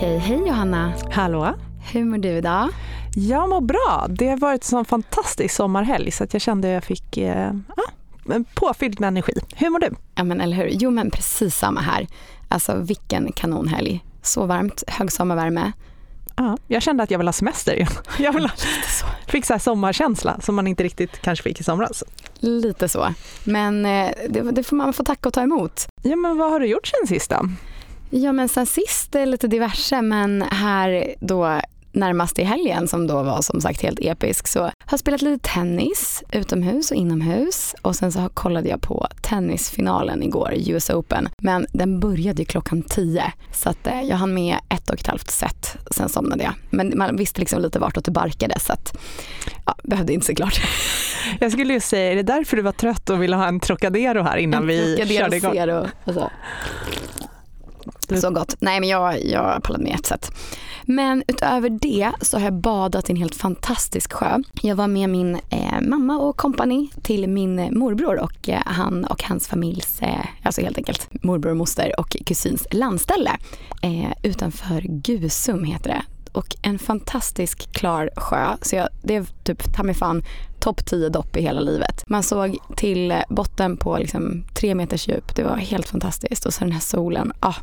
Okej, hej Johanna. Hallå? Hur mår du idag? Jag mår bra. Det har varit en sån fantastisk sommarhelg så att jag kände att jag fick eh, påfylld med energi. Hur mår du? Ja men eller hur. Jo men precis samma här. Alltså vilken kanonhelg. Så varmt, hög sommarvärme. Ja, jag kände att jag vill ha semester igen. Jag vill ha, fick så sommarkänsla som man inte riktigt kanske fick i somras. Lite så. Men eh, det, det får man få tacka och ta emot. Ja men vad har du gjort sen sist då? Ja men sen sist är lite diverse men här då närmast i helgen som då var som sagt helt episk så har jag spelat lite tennis utomhus och inomhus och sen så kollade jag på tennisfinalen igår, US Open. Men den började ju klockan tio så att eh, jag hann med ett och ett halvt set, sen somnade jag. Men man visste liksom lite vartåt det barkade så att ja, behövde inte se klart. Jag skulle ju säga, är det därför du var trött och ville ha en Trocadero här innan en vi körde igång? Zero, alltså. Så så gott. Nej men jag, jag pallade med ett sätt. Men utöver det så har jag badat i en helt fantastisk sjö. Jag var med min eh, mamma och kompani till min morbror och eh, han och hans familjs, eh, alltså helt enkelt morbror, moster och kusins landställe eh, utanför Gusum heter det. Och en fantastisk klar sjö. Så jag, det är typ ta mig fan topp 10 dopp i hela livet. Man såg till botten på liksom tre meters djup. Det var helt fantastiskt. Och så den här solen. Ah,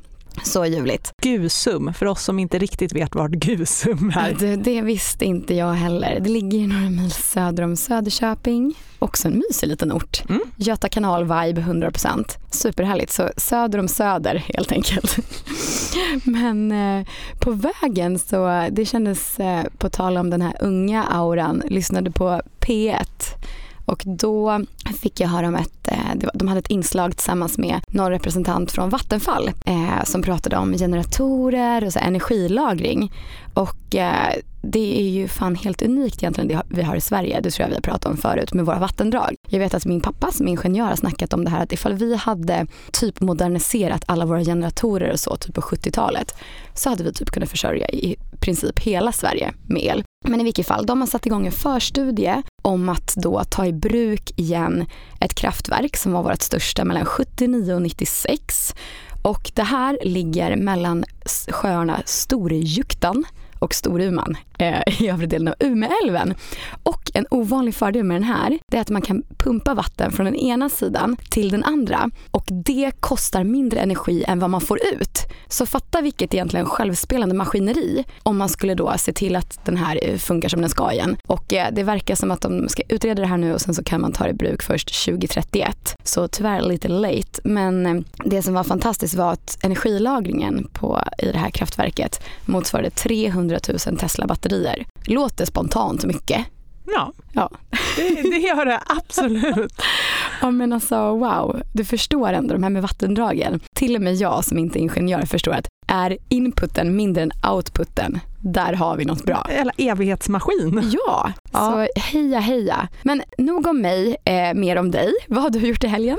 så ljuvligt. Gusum, för oss som inte riktigt vet vart Gusum är. Det, det visste inte jag heller. Det ligger några mil söder om Söderköping. Också en mysig liten ort. Mm. Göta kanal-vibe 100%. Superhärligt. Så söder om Söder helt enkelt. Men eh, på vägen så det kändes, eh, på tal om den här unga auran, lyssnade på P1 och då fick jag höra om ett, eh, de hade ett inslag tillsammans med någon representant från Vattenfall eh, som pratade om generatorer och så energilagring. Och eh, det är ju fan helt unikt egentligen det vi har i Sverige. Det tror jag vi har pratat om förut med våra vattendrag. Jag vet att min pappa som ingenjör har snackat om det här att ifall vi hade typ moderniserat alla våra generatorer och så typ på 70-talet så hade vi typ kunnat försörja i princip hela Sverige med el. Men i vilket fall, de har satt igång en förstudie om att då ta i bruk igen ett kraftverk som var vårt största mellan 79 och 96. Och det här ligger mellan sjöarna Storjuktan och Storuman eh, i övre delen av Umeälven. Och en ovanlig fördel med den här är att man kan pumpa vatten från den ena sidan till den andra och det kostar mindre energi än vad man får ut. Så fatta vilket egentligen självspelande maskineri om man skulle då se till att den här eh, funkar som den ska igen. Och eh, det verkar som att de ska utreda det här nu och sen så kan man ta det i bruk först 2031. Så tyvärr lite late. Men eh, det som var fantastiskt var att energilagringen på, i det här kraftverket motsvarade 300 000 Tesla-batterier. Låter spontant mycket. Ja, ja. Det, det gör det absolut. ja men alltså wow, du förstår ändå de här med vattendragen. Till och med jag som inte är ingenjör förstår att är inputen mindre än outputen, där har vi något bra. Eller evighetsmaskin. Ja, ja. så heja heja. Men nog om mig, eh, mer om dig. Vad har du gjort i helgen?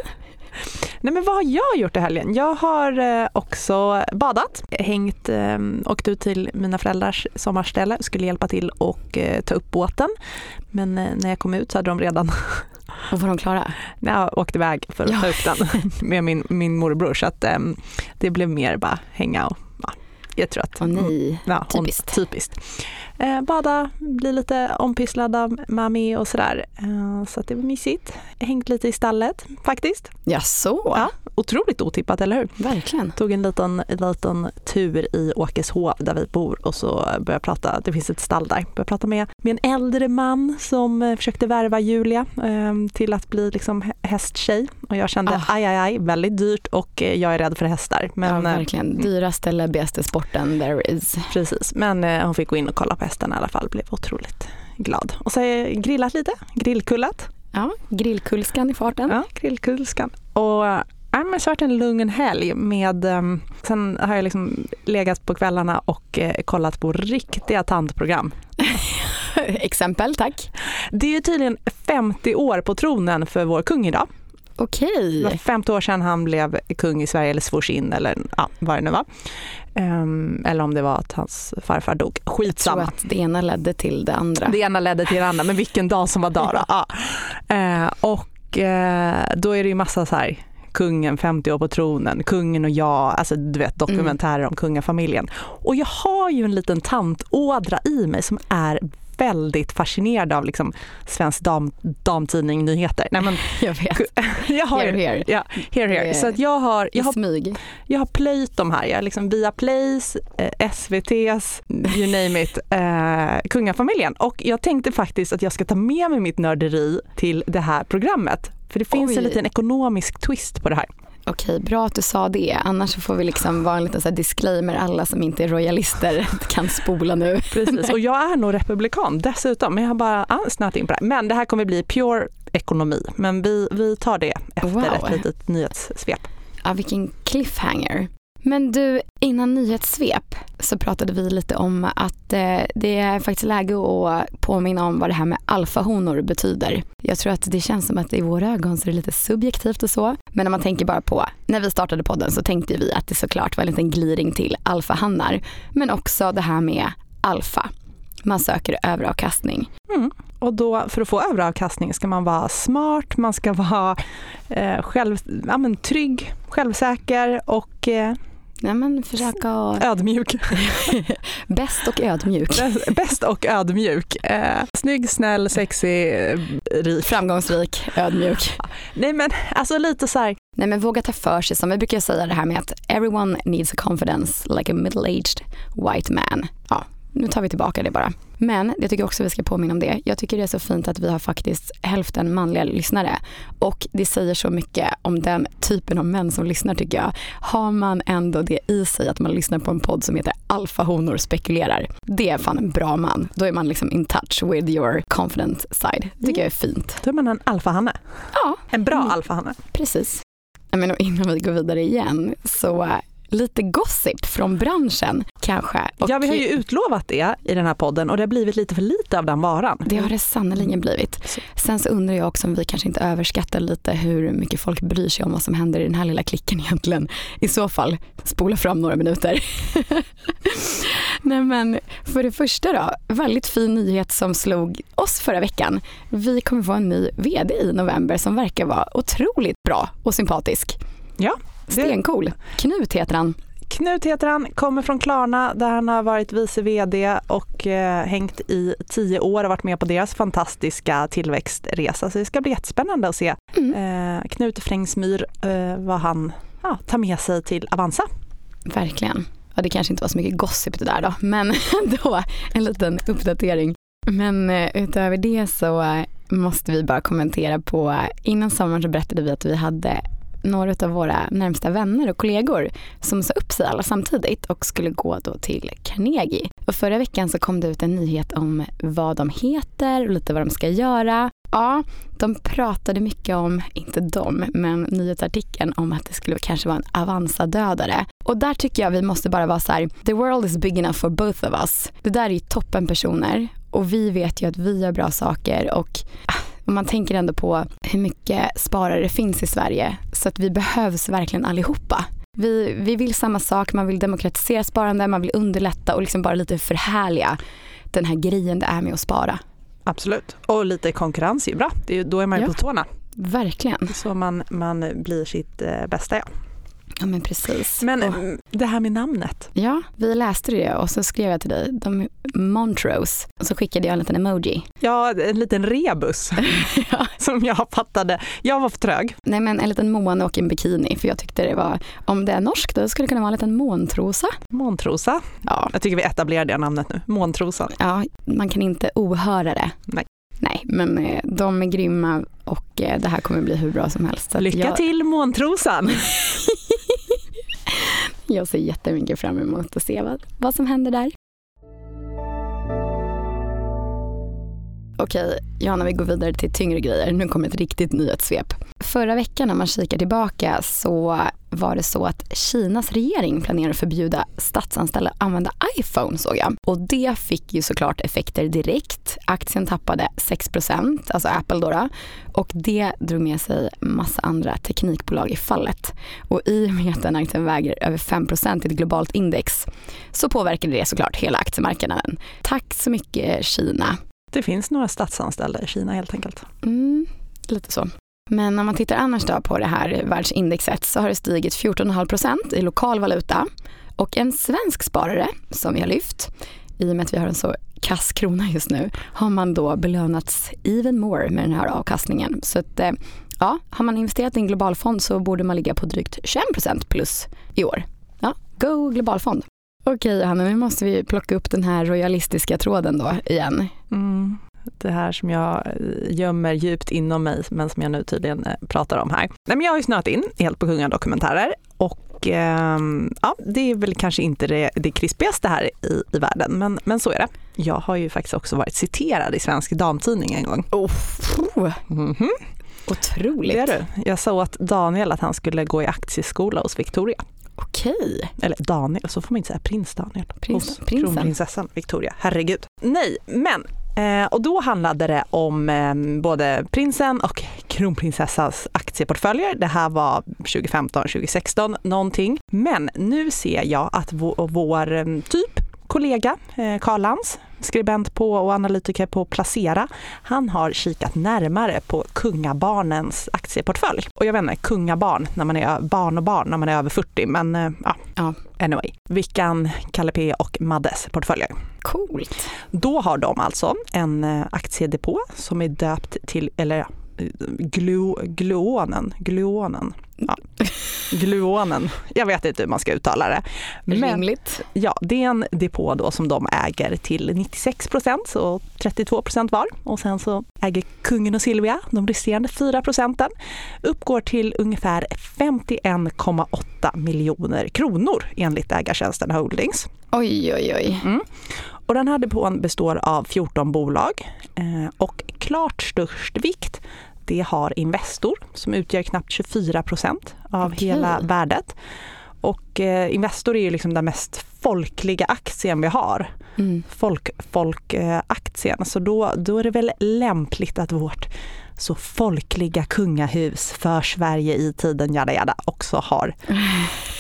Nej men vad har jag gjort i helgen? Jag har eh, också badat, hängt, eh, åkt ut till mina föräldrars sommarställe, skulle hjälpa till och eh, ta upp båten. Men när jag kom ut så hade de redan och var de klara? Jag åkte iväg för att ja. ta upp den med min, min morbror så att det blev mer bara hänga och ja, jag tror att... Åh nej, ja, typiskt. typiskt eh, bada, bli lite ompysslad av mami och sådär. Eh, så det var mysigt. Hängt lite i stallet faktiskt. Ja, så. Ja, otroligt otippat, eller hur? Verkligen. Tog en liten, liten tur i Åkeshov där vi bor och så började prata, det finns ett stall där, började prata med, med en äldre man som eh, försökte värva Julia eh, till att bli liksom hästtjej. Och jag kände ah. aj, aj, aj, väldigt dyrt och eh, jag är rädd för hästar. Men, ja, verkligen. Dyraste, läbbigaste sporten there is. Precis, men hon fick gå in och kolla på hästarna i alla fall. Blev otroligt glad. Och så har jag grillat lite, grillkullat. Ja, grillkulskan i farten. Ja, grillkulskan. Och Ja, men så har det en lugn helg med, um, sen har jag liksom legat på kvällarna och uh, kollat på riktiga tantprogram. Exempel, tack. Det är tydligen 50 år på tronen för vår kung idag. Okej. Var 50 år sedan han blev kung i Sverige eller svors in eller ja, vad det nu var. Um, eller om det var att hans farfar dog. Skitsamma. Jag tror att det ena ledde till det andra. Det ena ledde till det andra, men vilken dag som var dag då. Ja. Uh, och uh, då är det ju massa så här kungen 50 år på tronen, kungen och jag, alltså du vet dokumentärer mm. om kungafamiljen. Och jag har ju en liten tantådra i mig som är väldigt fascinerad av liksom svensk dam, damtidning nyheter. Nej, men, jag vet. jag har, here, here. Ja, here, here. Så att jag har, jag har, smyg. jag har plöjt de här. Jag har liksom via Plays, eh, SVTs, you name it, eh, kungafamiljen. Och jag tänkte faktiskt att jag ska ta med mig mitt nörderi till det här programmet. För det finns Oj. en liten ekonomisk twist på det här. Okej, bra att du sa det. Annars får vi liksom vara en liten så disclaimer. Alla som inte är royalister kan spola nu. Precis, och jag är nog republikan dessutom. Men jag har bara snöat in på det. Men det här kommer bli pure ekonomi. Men vi, vi tar det efter wow. ett litet nyhetssvep. Ja, vilken cliffhanger. Men du, innan nyhetssvep så pratade vi lite om att eh, det är faktiskt läge att påminna om vad det här med alfahonor betyder. Jag tror att det känns som att i våra ögon så är det lite subjektivt och så. Men när man tänker bara på, när vi startade podden så tänkte vi att det såklart var en liten gliring till alfahannar. Men också det här med alfa. Man söker överavkastning. Mm. Och då för att få överavkastning ska man vara smart, man ska vara eh, själv, ja, men, trygg, självsäker och eh, Nej, men försöka och... Ödmjuk. Bäst och ödmjuk. Bäst och ödmjuk. Eh, snygg, snäll, sexig, rik. Framgångsrik, ödmjuk. Nej men alltså lite så här. Nej men våga ta för sig. Som vi brukar säga det här med att everyone needs a confidence like a middle-aged white man. Ja, nu tar vi tillbaka det bara. Men jag tycker också vi ska påminna om det. Jag tycker det är så fint att vi har faktiskt hälften manliga lyssnare. Och det säger så mycket om den typen av män som lyssnar tycker jag. Har man ändå det i sig att man lyssnar på en podd som heter Alfahonor spekulerar. Det är fan en bra man. Då är man liksom in touch with your confident side. Det tycker jag är fint. Då är man en alfahanne. Ja. En bra mm. alfahanne. Precis. Men innan vi går vidare igen så lite gossip från branschen kanske. Och ja, vi har ju utlovat det i den här podden och det har blivit lite för lite av den varan. Det har det sannerligen blivit. Sen så undrar jag också om vi kanske inte överskattar lite hur mycket folk bryr sig om vad som händer i den här lilla klicken egentligen. I så fall, spola fram några minuter. Nej men för det första då, väldigt fin nyhet som slog oss förra veckan. Vi kommer få en ny VD i november som verkar vara otroligt bra och sympatisk. Ja, Stencool. Knut heter han. Knut heter han, kommer från Klarna där han har varit vice VD och eh, hängt i tio år och varit med på deras fantastiska tillväxtresa. Så det ska bli jättespännande att se mm. eh, Knut Frängsmyr eh, vad han ja, tar med sig till Avanza. Verkligen. Ja, det kanske inte var så mycket gossip det där då, men då en liten uppdatering. Men eh, utöver det så eh, måste vi bara kommentera på, innan sommaren så berättade vi att vi hade några av våra närmsta vänner och kollegor som sa upp sig alla samtidigt och skulle gå då till Carnegie. Och förra veckan så kom det ut en nyhet om vad de heter och lite vad de ska göra. Ja, de pratade mycket om, inte de, men nyhetsartikeln om att det skulle kanske vara en Avanza-dödare. Och där tycker jag vi måste bara vara så här, the world is big enough for both of us. Det där är ju toppen personer och vi vet ju att vi gör bra saker och ah, och man tänker ändå på hur mycket sparare det finns i Sverige så att vi behövs verkligen allihopa. Vi, vi vill samma sak, man vill demokratisera sparande, man vill underlätta och liksom bara lite förhärliga den här grejen det är med att spara. Absolut, och lite konkurrens är ju bra, det är, då är man ju ja. på tårna. Verkligen. Så man, man blir sitt eh, bästa jag. Ja men precis. Men och, det här med namnet. Ja, vi läste det och så skrev jag till dig, de Montrose, och så skickade jag en liten emoji. Ja, en liten rebus ja. som jag fattade. Jag var för trög. Nej men en liten måne och en bikini för jag tyckte det var, om det är norskt då skulle det kunna vara en liten måntrosa. Måntrosa. Ja. Jag tycker vi etablerar det namnet nu, måntrosa. Ja, man kan inte ohöra det. Nej. Nej, men eh, de är grymma och eh, det här kommer bli hur bra som helst. Lycka jag... till måntrosan! jag ser jättemycket fram emot att se vad, vad som händer där. Okej, Johanna vi går vidare till tyngre grejer. Nu kommer ett riktigt nyhetssvep. Förra veckan när man kikar tillbaka så var det så att Kinas regering planerar att förbjuda statsanställda att använda iPhone såg jag. Och det fick ju såklart effekter direkt. Aktien tappade 6% alltså Apple då, då, Och det drog med sig massa andra teknikbolag i fallet. Och i och med att den aktien väger över 5% i ett globalt index så påverkade det såklart hela aktiemarknaden. Tack så mycket Kina. Det finns några statsanställda i Kina helt enkelt. Mm, lite så. Men om man tittar annars då på det här världsindexet så har det stigit 14,5 procent i lokal valuta. Och en svensk sparare som vi har lyft, i och med att vi har en så kass krona just nu, har man då belönats even more med den här avkastningen. Så att, eh, ja, har man investerat i en globalfond så borde man ligga på drygt 21 procent plus i år. Ja, go globalfond. Okej Johanna. nu måste vi plocka upp den här royalistiska tråden då igen. Mm. Det här som jag eh, gömmer djupt inom mig men som jag nu tydligen eh, pratar om här. Nej, men jag har ju snöat in helt på kungadokumentärer och eh, ja, det är väl kanske inte det, det krispigaste här i, i världen men, men så är det. Jag har ju faktiskt också varit citerad i Svensk Damtidning en gång. Oh, mm -hmm. Otroligt. Det är du. Jag sa åt Daniel att han skulle gå i aktieskola hos Victoria. Okej. Eller Daniel, så får man inte säga prins Daniel. Prins, hos kronprinsessan Victoria. Herregud. Nej, men Eh, och då handlade det om eh, både prinsen och kronprinsessans aktieportföljer. Det här var 2015, 2016 någonting. Men nu ser jag att vår, vår typ kollega eh, Karl Lantz, skribent på och analytiker på Placera, han har kikat närmare på kungabarnens aktieportfölj. Och jag vet inte, kungabarn när man är barn och barn när man är över 40, men eh, ja, ja. anyway. Vickan, Kalle P och Maddes portföljer. Coolt. Då har de alltså en eh, aktiedepå som är döpt till, eller glu, gluonen, gluonen ja, gluonen. Jag vet inte hur man ska uttala det. Men, Rimligt. Ja, det är en depå då som de äger till 96 procent, så 32 procent var. Och sen så äger kungen och Silvia de resterande 4 procenten. Uppgår till ungefär 51,8 miljoner kronor enligt ägartjänsten Holdings. Oj, oj, oj. Mm. Och den här depån består av 14 bolag eh, och klart störst vikt det har Investor som utgör knappt 24 procent av okay. hela värdet. Och eh, Investor är ju liksom den mest folkliga aktien vi har. Mm. Folk, folkaktien. Så då, då är det väl lämpligt att vårt så folkliga kungahus för Sverige i tiden jada jada också har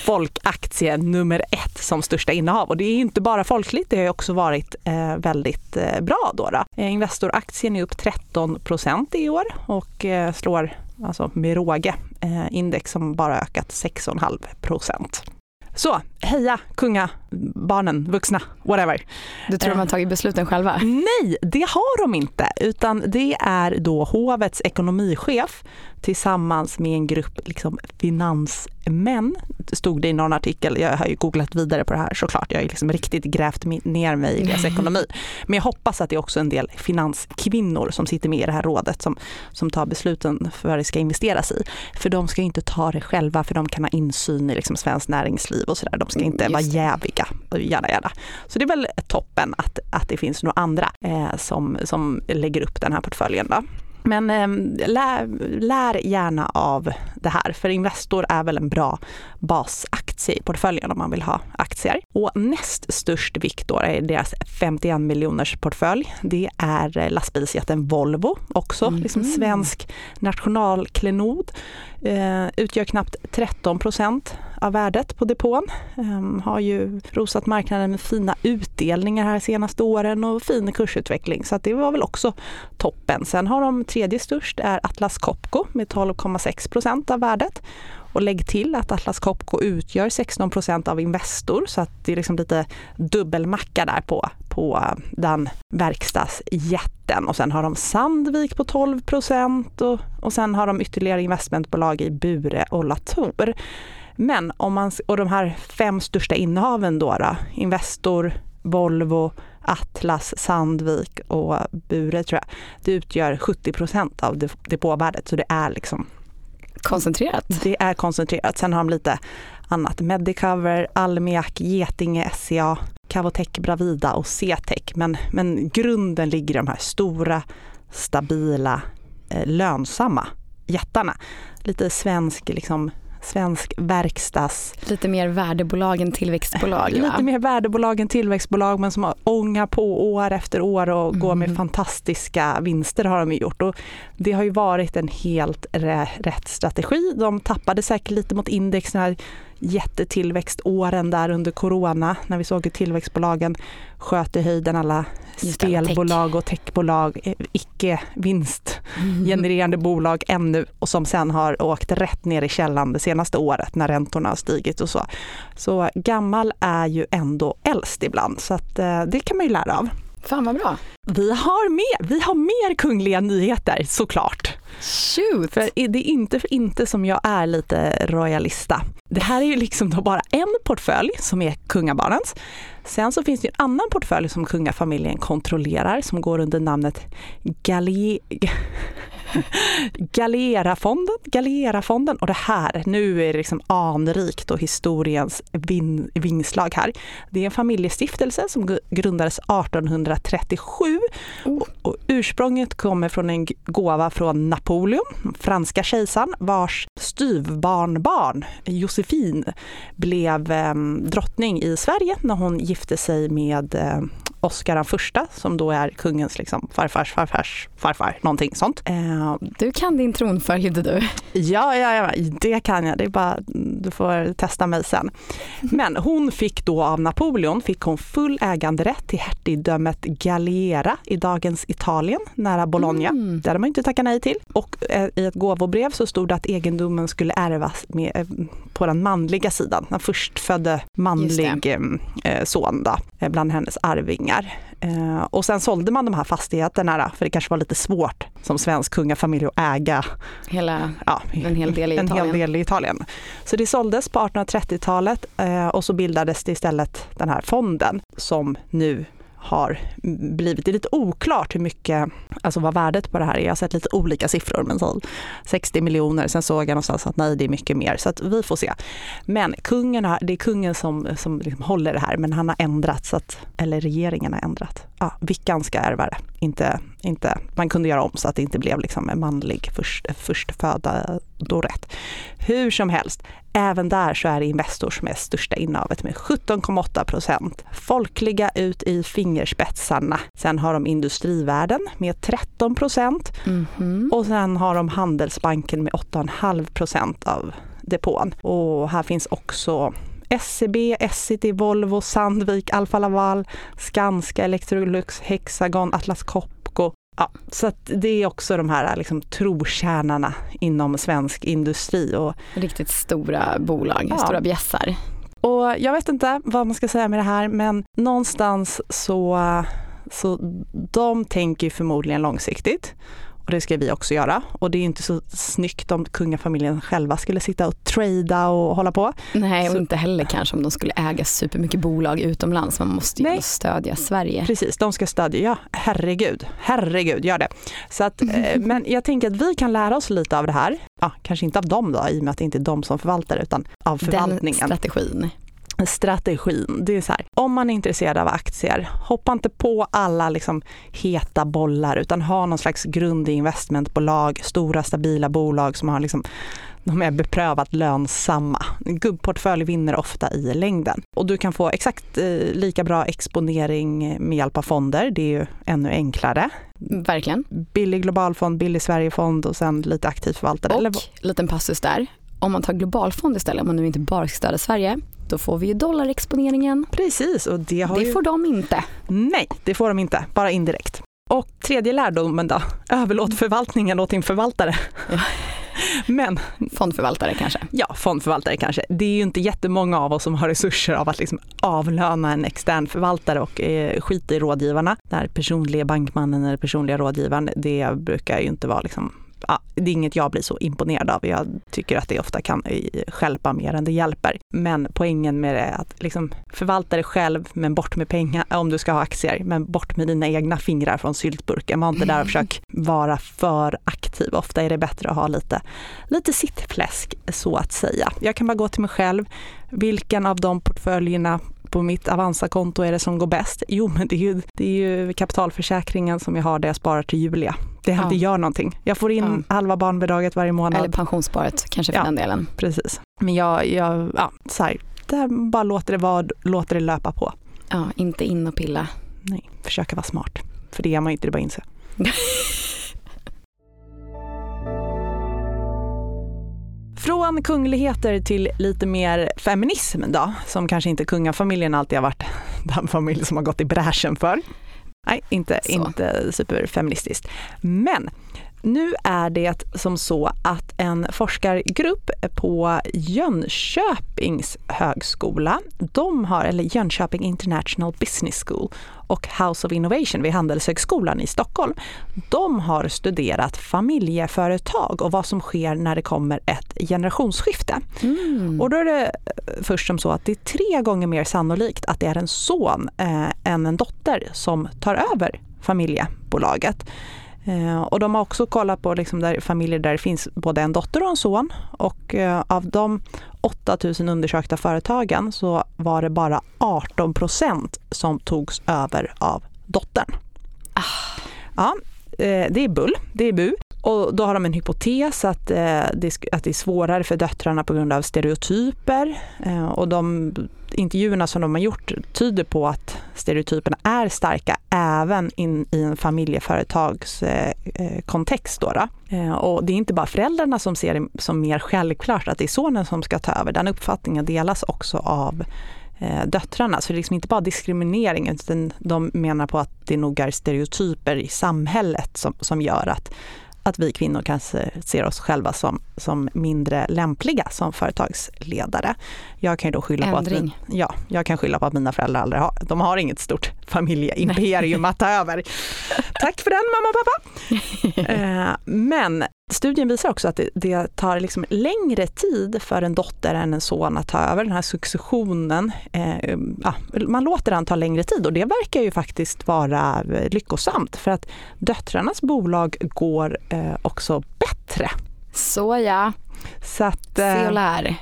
folkaktie nummer ett som största innehav. Och det är inte bara folkligt, det har också varit eh, väldigt eh, bra då. då. Eh, Investoraktien är upp 13 procent i år och eh, slår alltså med råge eh, index som bara ökat 6,5 procent. Så, heja kungabarnen, vuxna, whatever. Du tror de har eh, tagit besluten själva? Nej, det har de inte, utan det är då hovets ekonomichef tillsammans med en grupp liksom, finansmän, stod det i någon artikel. Jag har ju googlat vidare på det här såklart. Jag har ju liksom riktigt grävt ner mig i deras ekonomi. Men jag hoppas att det är också en del finanskvinnor som sitter med i det här rådet som, som tar besluten för vad det ska investeras i. För de ska inte ta det själva för de kan ha insyn i liksom svenskt näringsliv och sådär. De ska inte Just vara jäviga. Jada, jada. Så det är väl toppen att, att det finns några andra eh, som, som lägger upp den här portföljen. Då. Men eh, lär, lär, gärna av det här, för Investor är väl en bra basaktie i portföljen om man vill ha aktier. Och näst störst vikt då är deras 51 miljoners portfölj. Det är lastbilsjätten Volvo, också mm. liksom svensk nationalklenod. Eh, utgör knappt 13 procent av värdet på depån. Um, har ju rosat marknaden med fina utdelningar här senaste åren och fin kursutveckling så att det var väl också toppen. Sen har de tredje störst är Atlas Copco med 12,6 procent av värdet. Och lägg till att Atlas Copco utgör 16 procent av Investor så att det är liksom lite dubbelmacka där på, på eh, den verkstadsjätten. Och sen har de Sandvik på 12 procent och, och sen har de ytterligare investmentbolag i Bure och Latour. Men om man, och de här fem största innehaven då, då Investor, Volvo, Atlas, Sandvik och Bure tror jag, det utgör 70 procent av depåvärdet. Så det är liksom koncentrerat. Det är koncentrerat. Sen har de lite annat. Medicover, Almiak, Getinge, SCA, Cavotec, Bravida och CTEC. Men, men grunden ligger i de här stora, stabila, eh, lönsamma jättarna. Lite svensk liksom, svensk verkstads... Lite mer värdebolag än tillväxtbolag Lite va? mer värdebolag än tillväxtbolag men som har ångar på år efter år och mm. går med mm. fantastiska vinster har de gjort. Och det har ju varit en helt rätt strategi. De tappade säkert lite mot index när jättetillväxtåren där under corona när vi såg hur tillväxtbolagen sköt i höjden alla spelbolag och techbolag, eh, icke vinstgenererande mm. bolag ännu och som sen har åkt rätt ner i källan det senaste året när räntorna har stigit och så. Så gammal är ju ändå äldst ibland så att eh, det kan man ju lära av. Fan vad bra. Vi har, med, vi har mer kungliga nyheter såklart. Shoot! För det är inte för inte som jag är lite royalista. Det här är ju liksom då bara en portfölj som är kungabarnens. Sen så finns det en annan portfölj som kungafamiljen kontrollerar som går under namnet Gallier... Galerafonden, Galerafonden och det här, nu är det liksom anrikt och historiens vin, vingslag här. Det är en familjestiftelse som grundades 1837 oh. och, ursprunget kommer från en gåva från Napoleon, franska kejsaren, vars styvbarnbarn Josefin blev eh, drottning i Sverige när hon gifte sig med eh, Oscar den första som då är kungens liksom, farfars farfars farfar, någonting sånt. Eh, du kan din tronföljd du. Ja, ja, ja, det kan jag. Det är bara, du får testa mig sen. Men hon fick då av Napoleon fick hon full äganderätt till hertigdömet Galliera i dagens Italien, nära Bologna. Mm. Det hade man inte tackat nej till. Och eh, i ett gåvobrev så stod det att egendomen skulle ärvas med, eh, på den manliga sidan, den förstfödde manlig son då, bland hennes arvingar pengar. Eh, och sen sålde man de här fastigheterna, för det kanske var lite svårt som svensk kungafamilj att äga Hela, ja, en hel del i en Italien. Hel del i Italien. Så det såldes på 1830-talet eh, och så bildades det istället den här fonden som nu har blivit, det är lite oklart hur mycket, alltså vad värdet på det här är. Jag har sett lite olika siffror, men så 60 miljoner, sen såg jag någonstans att nej, det är mycket mer, så att vi får se. Men kungen har, det är kungen som, som liksom håller det här, men han har ändrat, så att, eller regeringen har ändrat. Ja, Vickan ska ärva det, inte, inte, man kunde göra om så att det inte blev liksom en manlig först, förstföda då rätt. Hur som helst, även där så är det Investor som är största innehavet med 17,8 procent. Folkliga ut i fingerspetsarna. Sen har de Industrivärden med 13 procent mm -hmm. och sen har de Handelsbanken med 8,5 procent av depån. Och här finns också SCB, Essity, Volvo, Sandvik, Alfa Laval, Skanska, Electrolux, Hexagon, Atlas Copco. Ja, så det är också de här liksom, trotjänarna inom svensk industri. Och, Riktigt stora bolag, ja. stora bjässar. Och jag vet inte vad man ska säga med det här men någonstans så, så de tänker förmodligen långsiktigt. Och det ska vi också göra. Och det är inte så snyggt om kungafamiljen själva skulle sitta och trada och hålla på. Nej, och så. inte heller kanske om de skulle äga supermycket bolag utomlands. Man måste ju stödja Sverige. Precis, de ska stödja, ja herregud, herregud, gör det. Så att, eh, men jag tänker att vi kan lära oss lite av det här. Ja, kanske inte av dem då, i och med att det inte är de som förvaltar utan av förvaltningen. Den strategin strategin. Det är så här, om man är intresserad av aktier, hoppa inte på alla liksom heta bollar utan ha någon slags grund i investmentbolag, stora stabila bolag som har liksom de är beprövat lönsamma. En gubbportfölj vinner ofta i längden. Och du kan få exakt eh, lika bra exponering med hjälp av fonder. Det är ju ännu enklare. Verkligen. Billig globalfond, billig Sverigefond och sen lite aktivt förvaltade. Och, Eller... liten passus där. Om man tar globalfond istället, om man nu inte bara ska stödja Sverige, då får vi ju dollarexponeringen. Precis, och det, har det ju... får de inte. Nej, det får de inte, bara indirekt. Och tredje lärdomen då, överlåt förvaltningen åt din förvaltare. Ja. Men, fondförvaltare kanske? Ja, fondförvaltare kanske. Det är ju inte jättemånga av oss som har resurser av att liksom avlöna en extern förvaltare och eh, skita i rådgivarna. Den personliga bankmannen eller personliga rådgivaren, det brukar ju inte vara liksom ja, det är inget jag blir så imponerad av. Jag tycker att det ofta kan skälpa mer än det hjälper. Men poängen med det är att liksom förvalta det själv, men bort med pengar om du ska ha aktier, men bort med dina egna fingrar från syltburken. Var inte där och försök vara för aktiv. Ofta är det bättre att ha lite, lite sittfläsk så att säga. Jag kan bara gå till mig själv. Vilken av de portföljerna på mitt Avanza-konto är det som går bäst? Jo, men det är, ju, det är ju kapitalförsäkringen som jag har där jag sparar till Julia. Det, ja. gör någonting. Jag får in ja. halva barnbidraget varje månad. Eller pensionssparet kanske för ja, den delen. Precis. Men jag, jag ja, så här, där bara låter det vara, låter det löpa på. Ja, inte in och pilla. Nej, försöka vara smart. För det är man ju inte, det bara inse. Från kungligheter till lite mer feminism då, som kanske inte kungafamiljen alltid har varit den familj som har gått i bräschen för. Nej, inte, inte superfeministiskt. Men nu är det som så att en forskargrupp på Jönköpings högskola, de har, eller Jönköping International Business School och House of Innovation vid Handelshögskolan i Stockholm, de har studerat familjeföretag och vad som sker när det kommer ett generationsskifte. Mm. Och då är det först som så att det är tre gånger mer sannolikt att det är en son eh, än en dotter som tar över familjebolaget. Eh, och de har också kollat på liksom där, familjer där det finns både en dotter och en son. Och eh, av de 8000 undersökta företagen så var det bara 18 procent som togs över av dottern. Ah. Ja, eh, det är bull, det är bu. Och då har de en hypotes att, eh, det, att det är svårare för döttrarna på grund av stereotyper. Eh, och de intervjuerna som de har gjort tyder på att stereotyperna är starka även in i en familjeföretagskontext. eh, eh. Då, då. Eh, och det är inte bara föräldrarna som ser det som mer självklart att det är sonen som ska ta över. Den uppfattningen delas också av eh, döttrarna. Så det är liksom inte bara diskriminering utan de menar på att det nog är stereotyper i samhället som, som gör att att vi kvinnor kanske ser oss själva som, som mindre lämpliga som företagsledare. Jag kan ju då skylla Ändring. på att, ja, jag kan skylla på att mina föräldrar aldrig har, de har inget stort familjeimperium att ta över. Tack för den mamma och pappa! Eh, men Studien visar också att det, det tar liksom längre tid för en dotter än en son att ta över den här successionen. Eh, ja, man låter den ta längre tid och det verkar ju faktiskt vara lyckosamt för att döttrarnas bolag går eh, också bättre. Så ja. Så att, eh, Se och lär.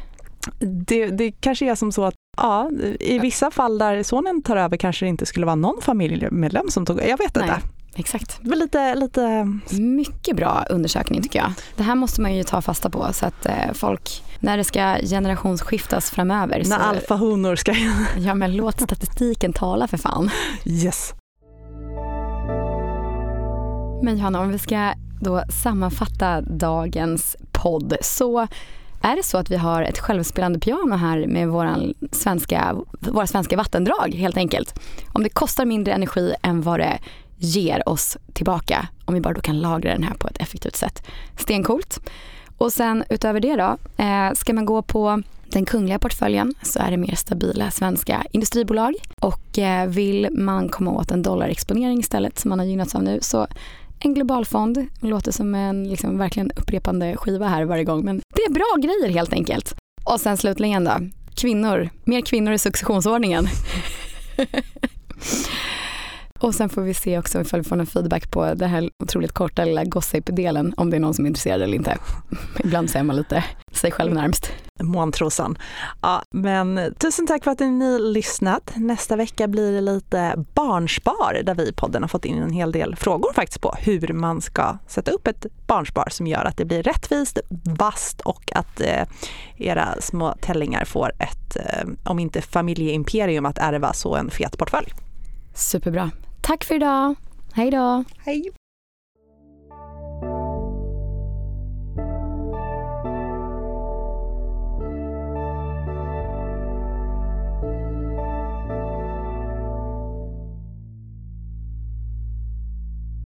Det, det kanske är som så att Ja, i vissa fall där sonen tar över kanske det inte skulle vara någon familjemedlem som tog Jag vet inte. Exakt. Det var lite, lite... Mycket bra undersökning tycker jag. Det här måste man ju ta fasta på så att eh, folk, när det ska generationsskiftas framöver. När så, alfahonor ska... ja men låt statistiken tala för fan. Yes. Men Johanna, om vi ska då sammanfatta dagens podd så är det så att vi har ett självspelande piano här med våran svenska, våra svenska vattendrag helt enkelt. Om det kostar mindre energi än vad det ger oss tillbaka om vi bara då kan lagra den här på ett effektivt sätt. Stenkult. Och sen utöver det då, eh, ska man gå på den kungliga portföljen så är det mer stabila svenska industribolag och eh, vill man komma åt en dollarexponering istället som man har gynnats av nu så en globalfond. låter som en liksom verkligen upprepande skiva här varje gång men det är bra grejer helt enkelt. Och sen slutligen då, kvinnor, mer kvinnor i successionsordningen. Och sen får vi se också ifall vi får någon feedback på den här otroligt korta lilla gossip-delen, om det är någon som är intresserad eller inte. Ibland är man lite sig själv närmst. Måntrosan. Ja, men tusen tack för att ni lyssnat. Nästa vecka blir det lite barnspar där vi i podden har fått in en hel del frågor faktiskt på hur man ska sätta upp ett barnspar som gör att det blir rättvist, vasst och att eh, era små tällingar får ett, eh, om inte familjeimperium att ärva, så en fet portfölj. Superbra. Tack för idag. Hej då. Hej.